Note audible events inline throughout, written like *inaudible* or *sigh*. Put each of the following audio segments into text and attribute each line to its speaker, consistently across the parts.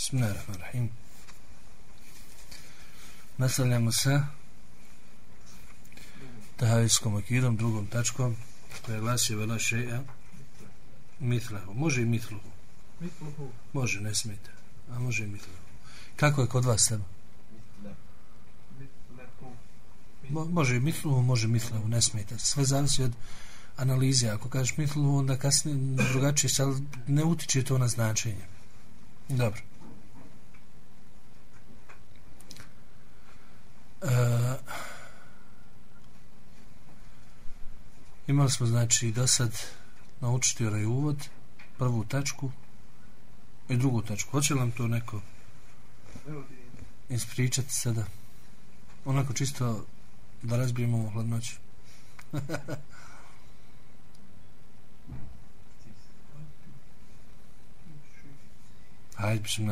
Speaker 1: Bismillahirrahmanirrahim. Nastavljamo se tahavijskom akidom, drugom tačkom, koja glasi vela šeja mitlahu. Može i mitluhu.
Speaker 2: Mitluhu.
Speaker 1: Može, ne smijete. A može i mitluhu. Kako je kod vas tema? Mo, može i mitluhu, može mitluhu, ne smijete. Sve zavisi od analize. Ako kažeš mitluhu, onda kasnije drugačije, ali ne utiče to na značenje. Dobro. E, imali smo znači do sad naučiti onaj uvod prvu tačku i drugu tačku. Hoće li nam to neko ispričati sada? Onako čisto da razbijemo ovu hladnoću. *laughs* Hajde bišem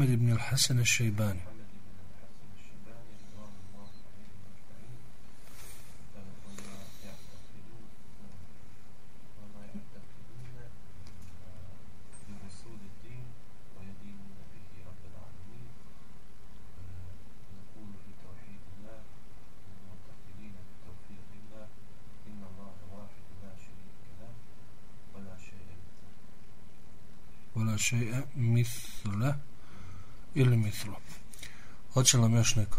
Speaker 1: محمد بن الحسن الشيباني. شيء مثله. Ili mitru. Hoće li nam još neko?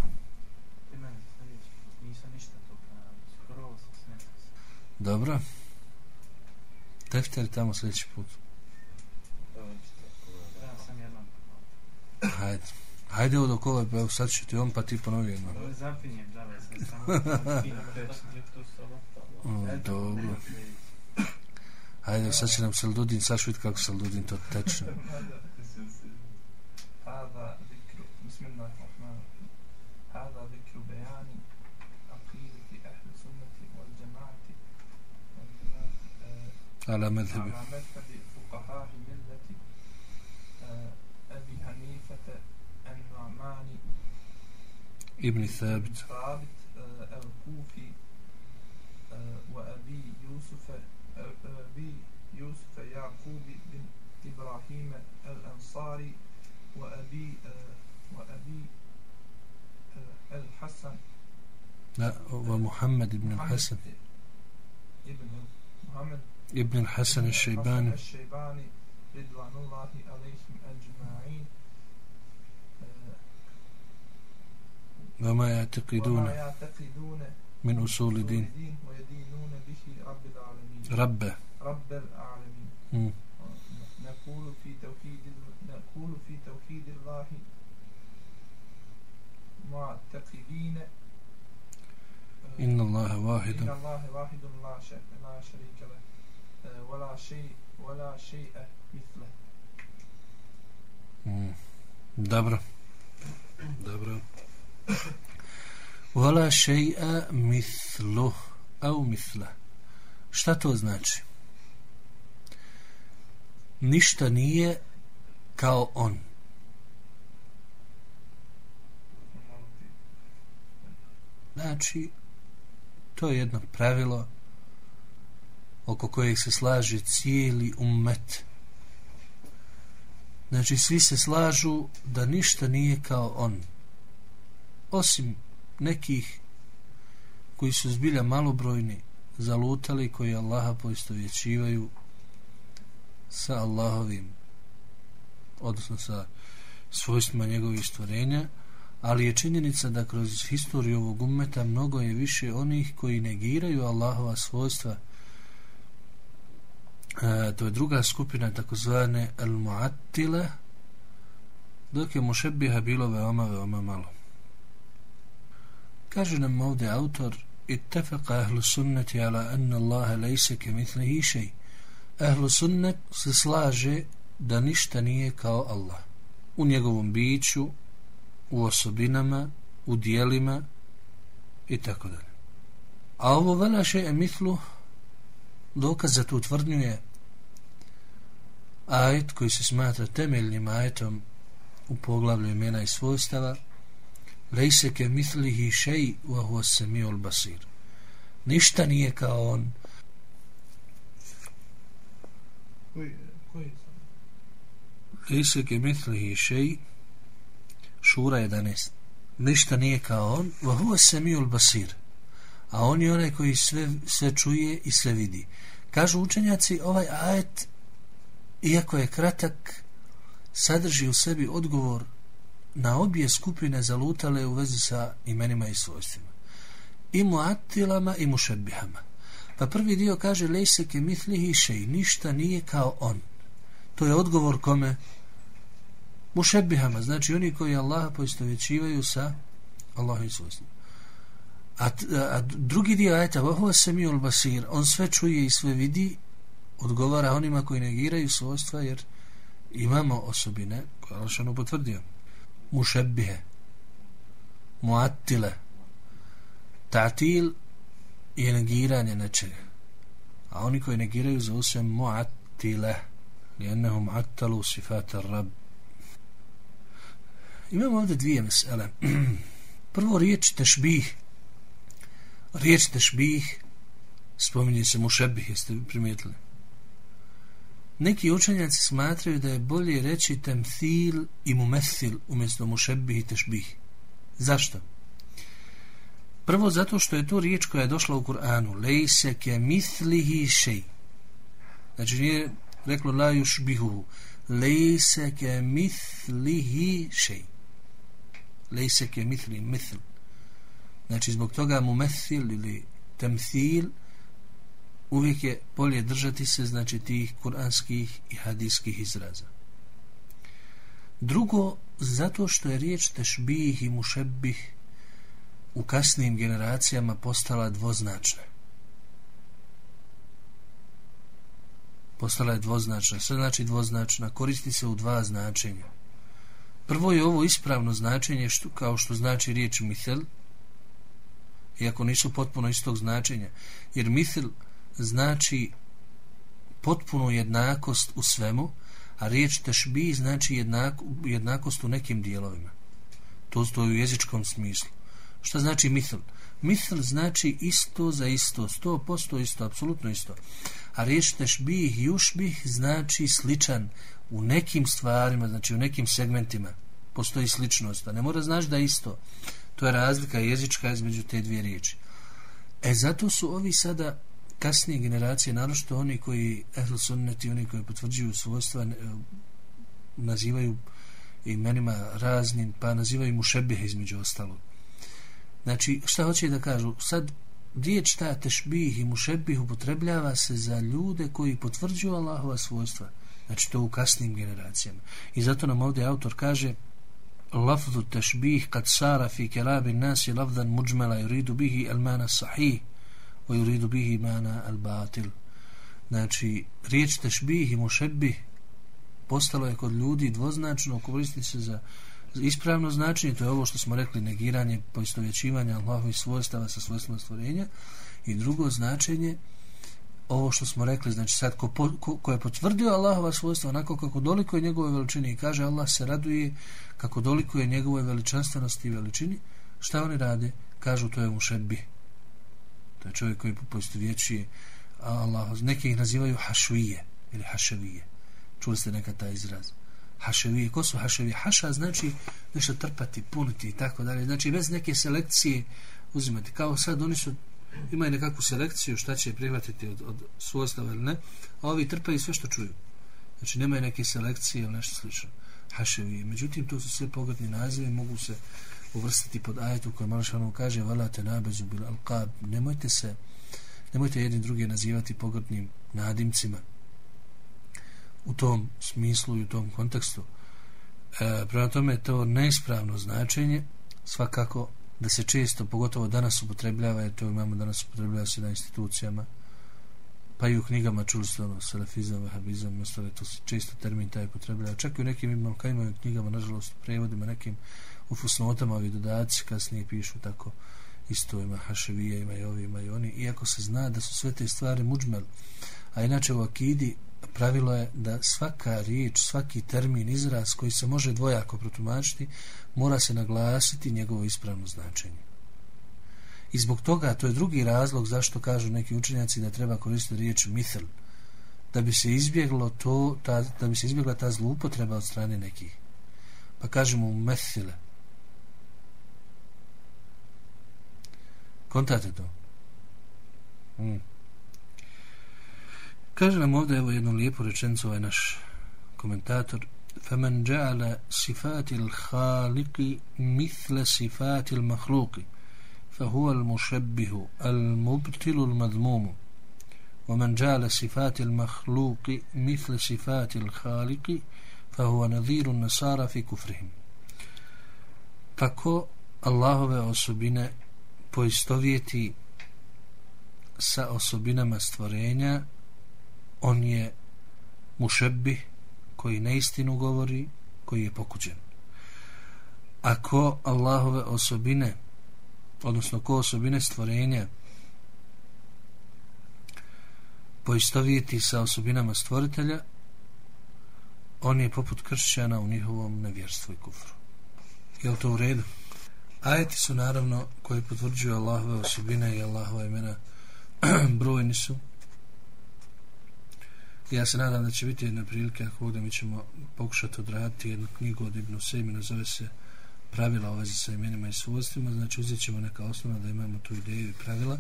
Speaker 1: Dobro. Tefter tamo sljedeći put. Hajde. Hajde od okolo, evo sad ću ti on pa ti ponovi jedno.
Speaker 2: Zapinjem, da, *laughs*
Speaker 1: Dobro. Hajde, sad će nam Saldudin sašvit kako Saldudin to teče. *laughs* على مذهب.
Speaker 2: على مذهب فقهاء ملة أبي حنيفة النعمان.
Speaker 1: ابن ثابت.
Speaker 2: ثابت الكوفي وأبي يوسف أبي يوسف يعقوب بن إبراهيم الأنصاري وأبي وأبي الحسن.
Speaker 1: لا ومحمد بن الحسن.
Speaker 2: ابن محمد.
Speaker 1: ابن الحسن الشيباني.
Speaker 2: الشيباني رضوان الله عليهم أجمعين.
Speaker 1: وما يعتقدون
Speaker 2: وما يعتقدون
Speaker 1: من أصول الدين.
Speaker 2: ويدينون به رب العالمين.
Speaker 1: رب.
Speaker 2: رب العالمين. نقول في توحيد نقول في توحيد الله معتقدين
Speaker 1: إن الله واحد
Speaker 2: إن الله واحد لا شريك لا شريك له ولا شيء ولا شيء مثله
Speaker 1: مم. dobro dobro ولا شيء مثله أو مثله šta to znači ništa nije kao on Znači to je jedno pravilo oko kojeg se slaže cijeli ummet. Znači svi se slažu da ništa nije kao on. Osim nekih koji su zbilja malobrojni zalutali koji Allaha poistovjećivaju sa Allahovim odnosno sa svojstvima njegovih stvorenja ali je činjenica da kroz historiju ovog ummeta mnogo je više onih koji negiraju Allahova svojstva e, to je druga skupina takozvane al-mu'attile dok je mušebiha bilo veoma veoma malo kaže nam ovdje autor اتفق أهل السنة على أن الله ليس كمثله شيء Ehlu sunnet se slaže da ništa nije kao Allah. U njegovom biću, u osobinama, u dijelima i tako dalje. A ovo velaše emitlu dokaz za tu tvrdnju je ajet koji se smatra temeljnim ajetom u poglavlju imena i svojstava lejse ke mitlihi šeji wa huwa samiul basir. Ništa nije kao on. Lejse ke mitlihi šeji šura 11 ništa nije kao on wa huwa samiul basir a on je onaj koji sve, sve čuje i sve vidi kažu učenjaci ovaj ajet iako je kratak sadrži u sebi odgovor na obje skupine zalutale u vezi sa imenima i svojstvima. I muatilama i mušebihama. Pa prvi dio kaže lejseke mitlihi šej, ništa nije kao on. To je odgovor kome mušebihama, znači oni koji Allaha poistovećivaju sa Allahom svojstvima. A, a drugi dio ajta, vahova samiul basir, on sve čuje i sve vidi, odgovara onima koji negiraju svojstva, jer imamo osobine koje je Alšanu potvrdio. Mušebihe, muattile ta'til je negiranje nečega. A oni koji negiraju zovu se muattile lijennehum attalu sifata rabb, imamo ovdje dvije mesele *clears throat* prvo riječ tešbih riječ tešbih spominje se mušebih jeste primijetili Neki učenjaci smatraju da je bolje reći temthil i mumethil umjesto mušebih i tešbih. Zašto? Prvo zato što je to riječ koja je došla u Kur'anu. Lejse ke mithlihi šej. Znači nije reklo la juš bihuhu. Lejse ke mithlihi šej. Lejse ke mithli mithl. Znači zbog toga mu mesil ili temthil uvijek je bolje držati se znači tih kuranskih i hadijskih izraza. Drugo, zato što je riječ tešbih i mušebih u kasnim generacijama postala dvoznačna. Postala je dvoznačna. Sve znači dvoznačna. Koristi se u dva značenja. Prvo je ovo ispravno značenje što, kao što znači riječ mithel, iako nisu potpuno istog značenja. Jer mithel znači potpunu jednakost u svemu, a riječ tešbi znači jednako, jednakost u nekim dijelovima. To stoji u jezičkom smislu. Šta znači mithel? Mithl znači isto za isto, sto posto isto, apsolutno isto. A riječ tešbih, jušbih znači sličan u nekim stvarima, znači u nekim segmentima. Postoji sličnost, a ne mora znači da isto. To je razlika jezička između te dvije riječi. E zato su ovi sada kasnije generacije, naročito oni koji ehl sunneti, oni koji potvrđuju svojstva, nazivaju imenima raznim, pa nazivaju mu šebih između ostalo. Znači, šta hoće da kažu? Sad, riječ ta tešbih i mušebih upotrebljava se za ljude koji potvrđuju Allahova svojstva. Znači, to u kasnim generacijama. I zato nam ovdje autor kaže lafzu tešbih kad sara fi kelabi nasi lafzan muđmela i bihi el mana sahih wa yuridu bihi mana al batil znači riječ tešbih i mušebih postalo je kod ljudi dvoznačno koristi se za ispravno značenje to je ovo što smo rekli negiranje poistovjećivanja Allahovih svojstava sa svojstvima stvorenja i drugo značenje ovo što smo rekli znači sad ko, ko, ko je potvrdio Allahova svojstva onako kako doliko je njegove veličine i kaže Allah se raduje kako doliko je njegove veličanstvenosti i veličini šta oni rade? Kažu to je mušebih to je čovjek koji posto vječuje Allah, neki ih nazivaju hašvije ili haševije. Čuli ste nekad taj izraz? Haševije, ko su haševije? haša znači nešto trpati, puniti i tako dalje. Znači bez neke selekcije uzimati, kao sad oni su imaju nekakvu selekciju šta će prihvatiti od, od svojstava ili ne a ovi trpaju sve što čuju. Znači nemaju neke selekcije ili nešto slično. Haševi. međutim to su sve pogodni nazive mogu se uvrstiti pod ajetu koji Malšanu kaže valate nabezu bil alqab. Nemojte se nemojte jedni drugi nazivati pogrdnim nadimcima u tom smislu i u tom kontekstu. E, prema tome to neispravno značenje svakako da se često pogotovo danas upotrebljava jer to imamo danas upotrebljava se na institucijama pa i u knjigama čuli ste ono salafizam, vahabizam, ostale, to se često termin taj upotrebljava. Čak i u nekim imam imaju knjigama, nažalost, prevodima, nekim u fusnotama, ovi dodaci kasnije pišu tako isto ima haševija, ima i ovi, ima i oni, iako se zna da su sve te stvari muđmel, a inače u akidi pravilo je da svaka riječ, svaki termin, izraz koji se može dvojako protumačiti, mora se naglasiti njegovo ispravno značenje. I zbog toga, to je drugi razlog zašto kažu neki učenjaci da treba koristiti riječ mithl, da bi se izbjeglo to, ta, da bi se izbjegla ta zloupotreba od strane nekih. Pa kažemo methile. Kontate to. Mm. Kaže nam ovdje evo jednu lijepu rečenicu ovaj naš komentator. فمن جعل صفات الخالق مثل صفات المخلوق فهو المشبه المبتل المذموم ومن جعل صفات المخلوق مثل صفات الخالق فهو نذير النصارى في كفرهم tako Allahove osobine poistovjeti sa osobinama stvorenja on je mušebih koji neistinu govori koji je pokuđen. Ako Allahove osobine odnosno ko osobine stvorenja poistovijeti sa osobinama stvoritelja on je poput kršćana u njihovom nevjerstvu i kufru. Je li to u redu? ajeti su naravno koji potvrđuju Allahove osobine i Allahove imena *clears throat* brojni su ja se nadam da će biti jedna prilika ako ovdje mi ćemo pokušati odraditi jednu knjigu od Ibnu Sejmina zove se pravila u vezi sa imenima i svojstvima, znači uzet ćemo neka osnova da imamo tu ideju i pravila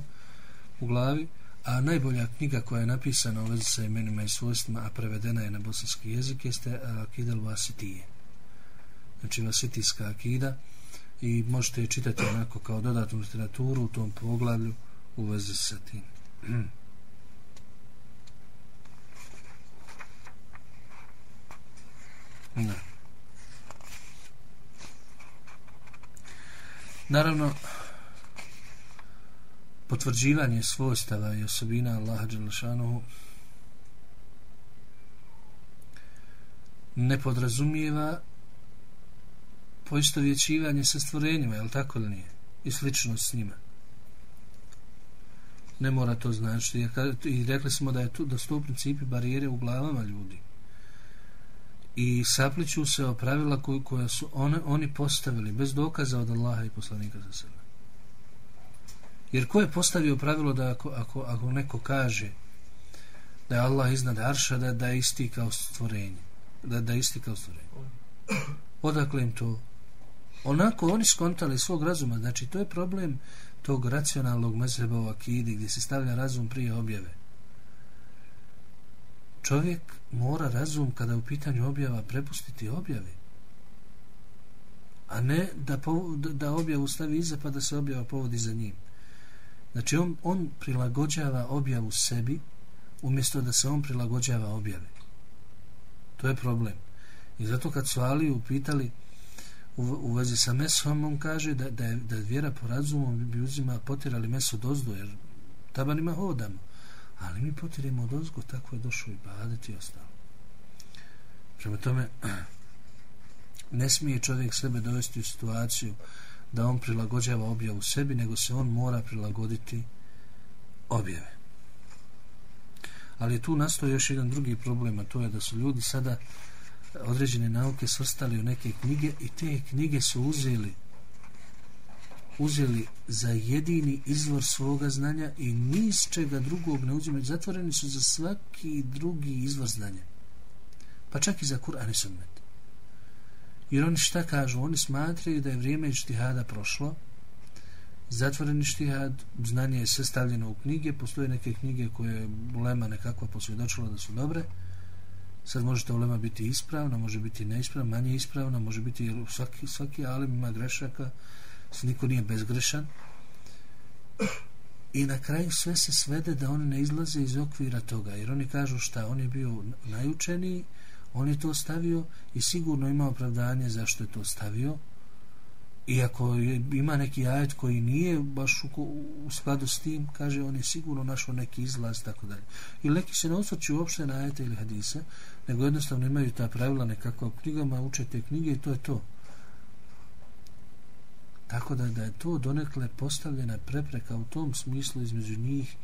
Speaker 1: u glavi, a najbolja knjiga koja je napisana u vezi sa imenima i svojstvima, a prevedena je na bosanski jezik, jeste Akidel Vasitije. Znači Vasitijska akida i možete je čitati onako kao dodatnu literaturu u tom poglavlju u vezi sa tim. *clears throat* Da. Naravno, potvrđivanje svojstava i osobina Allaha Đelešanohu ne podrazumijeva poistovjećivanje sa stvorenjima, je li tako ili nije? I slično s njima. Ne mora to značiti. I rekli smo da je tu, da su to principi barijere u glavama ljudi i sapliću se o pravila koje, koje su one, oni postavili bez dokaza od Allaha i poslanika za sebe. Jer ko je postavio pravilo da ako, ako, ako neko kaže da je Allah iznad Arša, da, da je isti kao stvorenje. Da, da je isti kao stvorenje. Odakle im to? Onako oni skontali svog razuma. Znači, to je problem tog racionalnog mezheba u akidi gdje se stavlja razum prije objave čovjek mora razum kada u pitanju objava prepustiti objavi a ne da, po, da objavu stavi iza pa da se objava povodi za njim. Znači on, on prilagođava objavu sebi umjesto da se on prilagođava objavi. To je problem. I zato kad su Aliju pitali u, u vezi sa mesom on kaže da, da, je, da vjera po razumu bi uzima potirali meso dozdo jer tabanima hodamo ali mi potiremo od ozgo tako je došao i badet i ostalo. Prema tome *clears throat* ne smije čovjek sebe dovesti u situaciju da on prilagođava objavu sebi nego se on mora prilagoditi objave. Ali tu nastoji još jedan drugi problem a to je da su ljudi sada određene nauke svrstali u neke knjige i te knjige su uzeli uzeli za jedini izvor svoga znanja i niz čega drugog ne uzimaju. Zatvoreni su za svaki drugi izvor znanja. Pa čak i za Kur'an i Sunnet. Jer oni šta kažu? Oni smatraju da je vrijeme štihada prošlo. Zatvoreni štihad, znanje je sve stavljeno u knjige. Postoje neke knjige koje je ulema nekakva posvjedočila da su dobre. Sad možete ulema biti ispravna, može biti neispravna, manje ispravna, može biti svaki, svaki alim ima grešaka Znači, niko nije bezgrešan i na kraju sve se svede da oni ne izlaze iz okvira toga jer oni kažu šta, on je bio najučeniji on je to stavio i sigurno ima opravdanje zašto je to stavio iako je, ima neki ajet koji nije baš u, u skladu s tim, kaže on je sigurno našao neki izlaz, tako dalje. I neki se ne osvrću uopšte na ajete ili hadise, nego jednostavno imaju ta pravila nekako u knjigama, uče te knjige i to je to. Tako da, da je to donekle postavljena prepreka u tom smislu između njih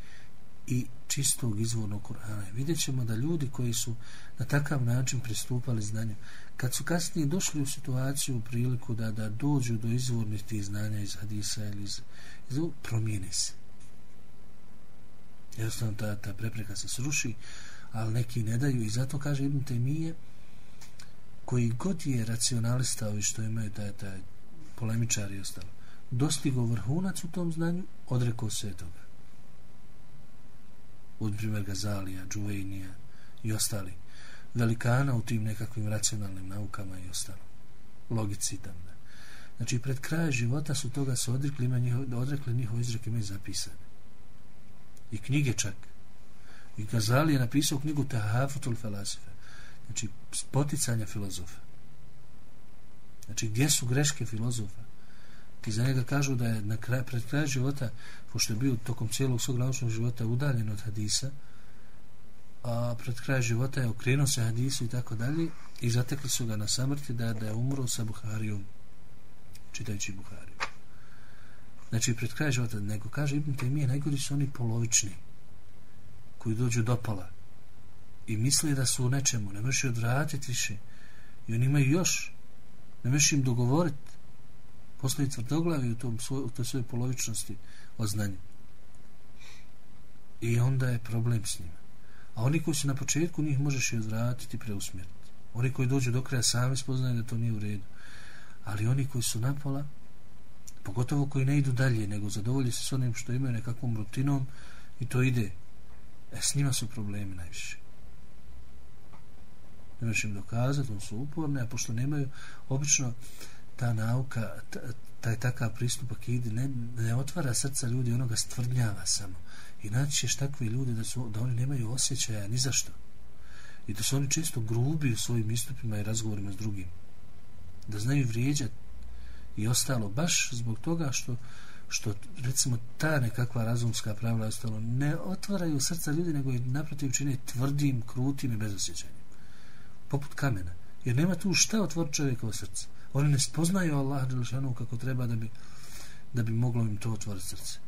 Speaker 1: i čistog izvornog Kur'ana. Vidjet ćemo da ljudi koji su na takav način pristupali znanju, kad su kasnije došli u situaciju u priliku da da dođu do izvornih tih znanja iz hadisa ili iz, iz promijeni se. Jednostavno ta, ta prepreka se sruši, ali neki ne daju i zato kaže Ibn Temije koji god je racionalista ovi što imaju taj, taj polemičar i ostalo. Dostigo vrhunac u tom znanju odrekao se toga. Od primjer Gazalija, Džuvejnija i ostali velikana u tim nekakvim racionalnim naukama i ostalo. Logici tam da. znači pred kraje života su toga se odrekli ima njiho, odrekli njihove izreke imaju zapisane. I knjige čak. I Gazali je napisao knjigu Tahafutul Felasife znači poticanja filozofa znači gdje su greške filozofa? I za njega kažu da je na kraj, pred kraj života pošto je bio tokom cijelog svog naučnog života udaljen od hadisa a pred kraj života je okrenuo se hadisu i tako dalje i zatekli su ga na samrti da, da je umro sa Buharijom čitajući Buhariju. Znači pred kraj života nego kaže Ibn Taymije najgori su oni polovični koji dođu do pola i misle da su u nečemu ne možeš odvratiti više i oni imaju još ne možeš im dogovoriti postoji tvrdoglavi u, tom svoj, u toj svojoj polovičnosti o znanju. I onda je problem s njima. A oni koji su na početku njih možeš i odvratiti preusmjeriti oni koji dođu do kraja sami spoznaju da to nije u redu. Ali oni koji su napola pogotovo koji ne idu dalje nego zadovolji se s onim što imaju nekakvom rutinom i to ide. E, s njima su problemi najviše ne možeš im dokazati, on su uporni, a pošto nemaju, obično ta nauka, taj takav pristup ide, ne, ne otvara srca ljudi, onoga stvrdnjava samo. I naći ćeš takve ljude da, su, da oni nemaju osjećaja ni za što. I da su oni često grubi u svojim istupima i razgovorima s drugim. Da znaju vrijeđati i ostalo baš zbog toga što što recimo ta nekakva razumska pravila ostalo ne otvaraju srca ljudi nego i naprotiv čine tvrdim, krutim i bezosjećajnim poput kamena. Jer nema tu šta otvori čovjekovo srce. Oni ne spoznaju Allah Đelešanu kako treba da bi da bi moglo im to otvoriti srce.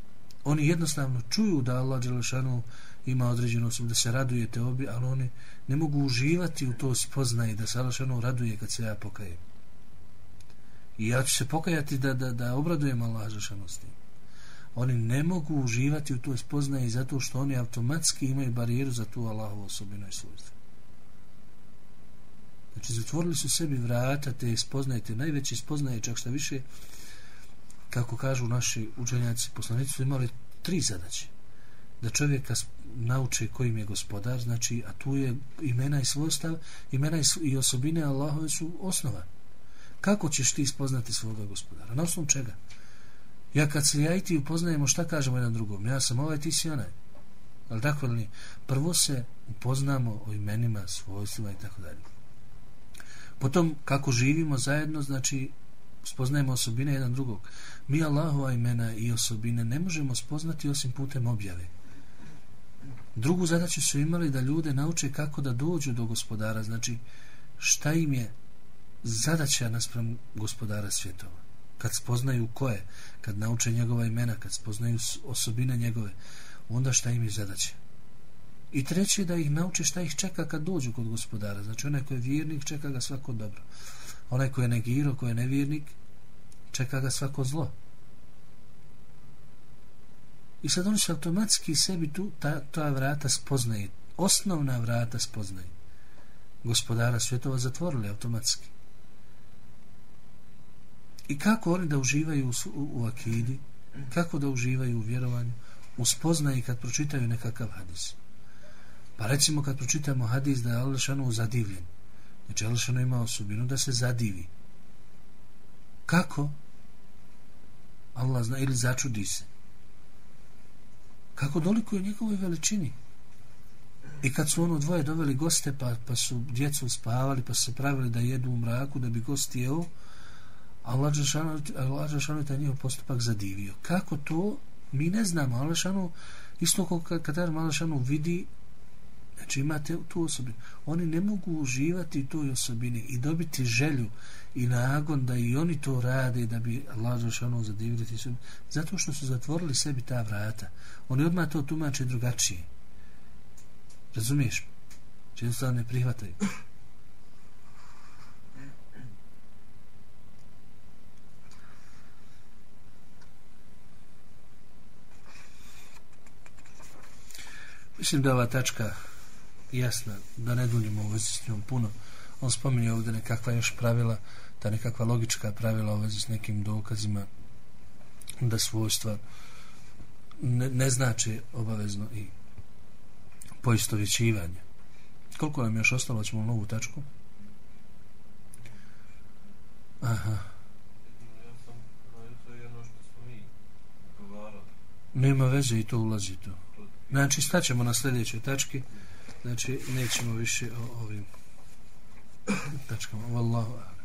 Speaker 1: Oni jednostavno čuju da Allah Đelešanu ima određenu osobu da se radujete obi ali oni ne mogu uživati u to spoznaje da se Allah Đelešanu raduje kad se ja pokajem. I ja ću se pokajati da, da, da obradujem Allah Đelešanu s tim. Oni ne mogu uživati u to spoznaje zato što oni automatski imaju barijeru za tu Allahovu osobinu i svojstvo. Znači, zatvorili su sebi vrata, te spoznajete, najveći spoznaje, čak šta više, kako kažu naši učenjaci, poslanici su imali tri zadaće. Da čovjeka nauče kojim je gospodar, znači, a tu je imena i svojstav, imena i, i osobine Allahove su osnova. Kako ćeš ti spoznati svoga gospodara? Na osnovu čega? Ja kad se ja i ti upoznajemo, šta kažemo jedan drugom? Ja sam ovaj, ti si onaj. Ali tako li nije? Prvo se upoznamo o imenima, svojstvima i tako dalje. Potom, kako živimo zajedno, znači, spoznajemo osobine jedan drugog. Mi Allahova imena i osobine ne možemo spoznati osim putem objave. Drugu zadaću su imali da ljude nauče kako da dođu do gospodara, znači, šta im je zadaća naspram gospodara svjetova. Kad spoznaju ko je, kad nauče njegova imena, kad spoznaju osobine njegove, onda šta im je zadaća? I treće da ih nauči šta ih čeka kad dođu kod gospodara. Znači onaj ko je vjernik čeka ga svako dobro. Onaj ko je negiro, ko je nevjernik, čeka ga svako zlo. I sad oni se automatski sebi tu ta, ta vrata spoznaje. Osnovna vrata spoznaje. Gospodara svjetova zatvorili automatski. I kako oni da uživaju u, u, u akidi, kako da uživaju u vjerovanju, u spoznaje kad pročitaju nekakav hadis. Pa recimo kad pročitamo hadis da je Alšanu zadivljen. Znači Alšanu ima osobinu da se zadivi. Kako? Allah zna ili začudi se. Kako doliko je njegovoj veličini? I kad su ono dvoje doveli goste, pa, pa su djecu spavali, pa su se pravili da jedu u mraku, da bi gost jeo, Allah Žešanu, je taj njihov postupak zadivio. Kako to? Mi ne znamo. Allah Žešanu, isto kao kad, kad Allah vidi, znači imate tu osobinu. Oni ne mogu uživati toj osobini i dobiti želju i nagon da i oni to rade da bi Allah Žešanu ono zadivili ti sebi. Zato što su zatvorili sebi ta vrata. Oni odmah to tumače drugačije. Razumiješ? Znači, Često ne prihvataju. Mislim da ova tačka jasno, da ne duljimo u vezi s njom puno. On spominje ovdje nekakva još pravila, ta nekakva logička pravila u vezi s nekim dokazima da svojstva ne, ne znači obavezno i poistovjećivanje. Koliko nam još ostalo, ćemo novu tačku? Aha. Nema veze i to ulazi to. Znači, staćemo na sljedećoj tački. Znači, nećemo više o ovim tačkama. Wallahu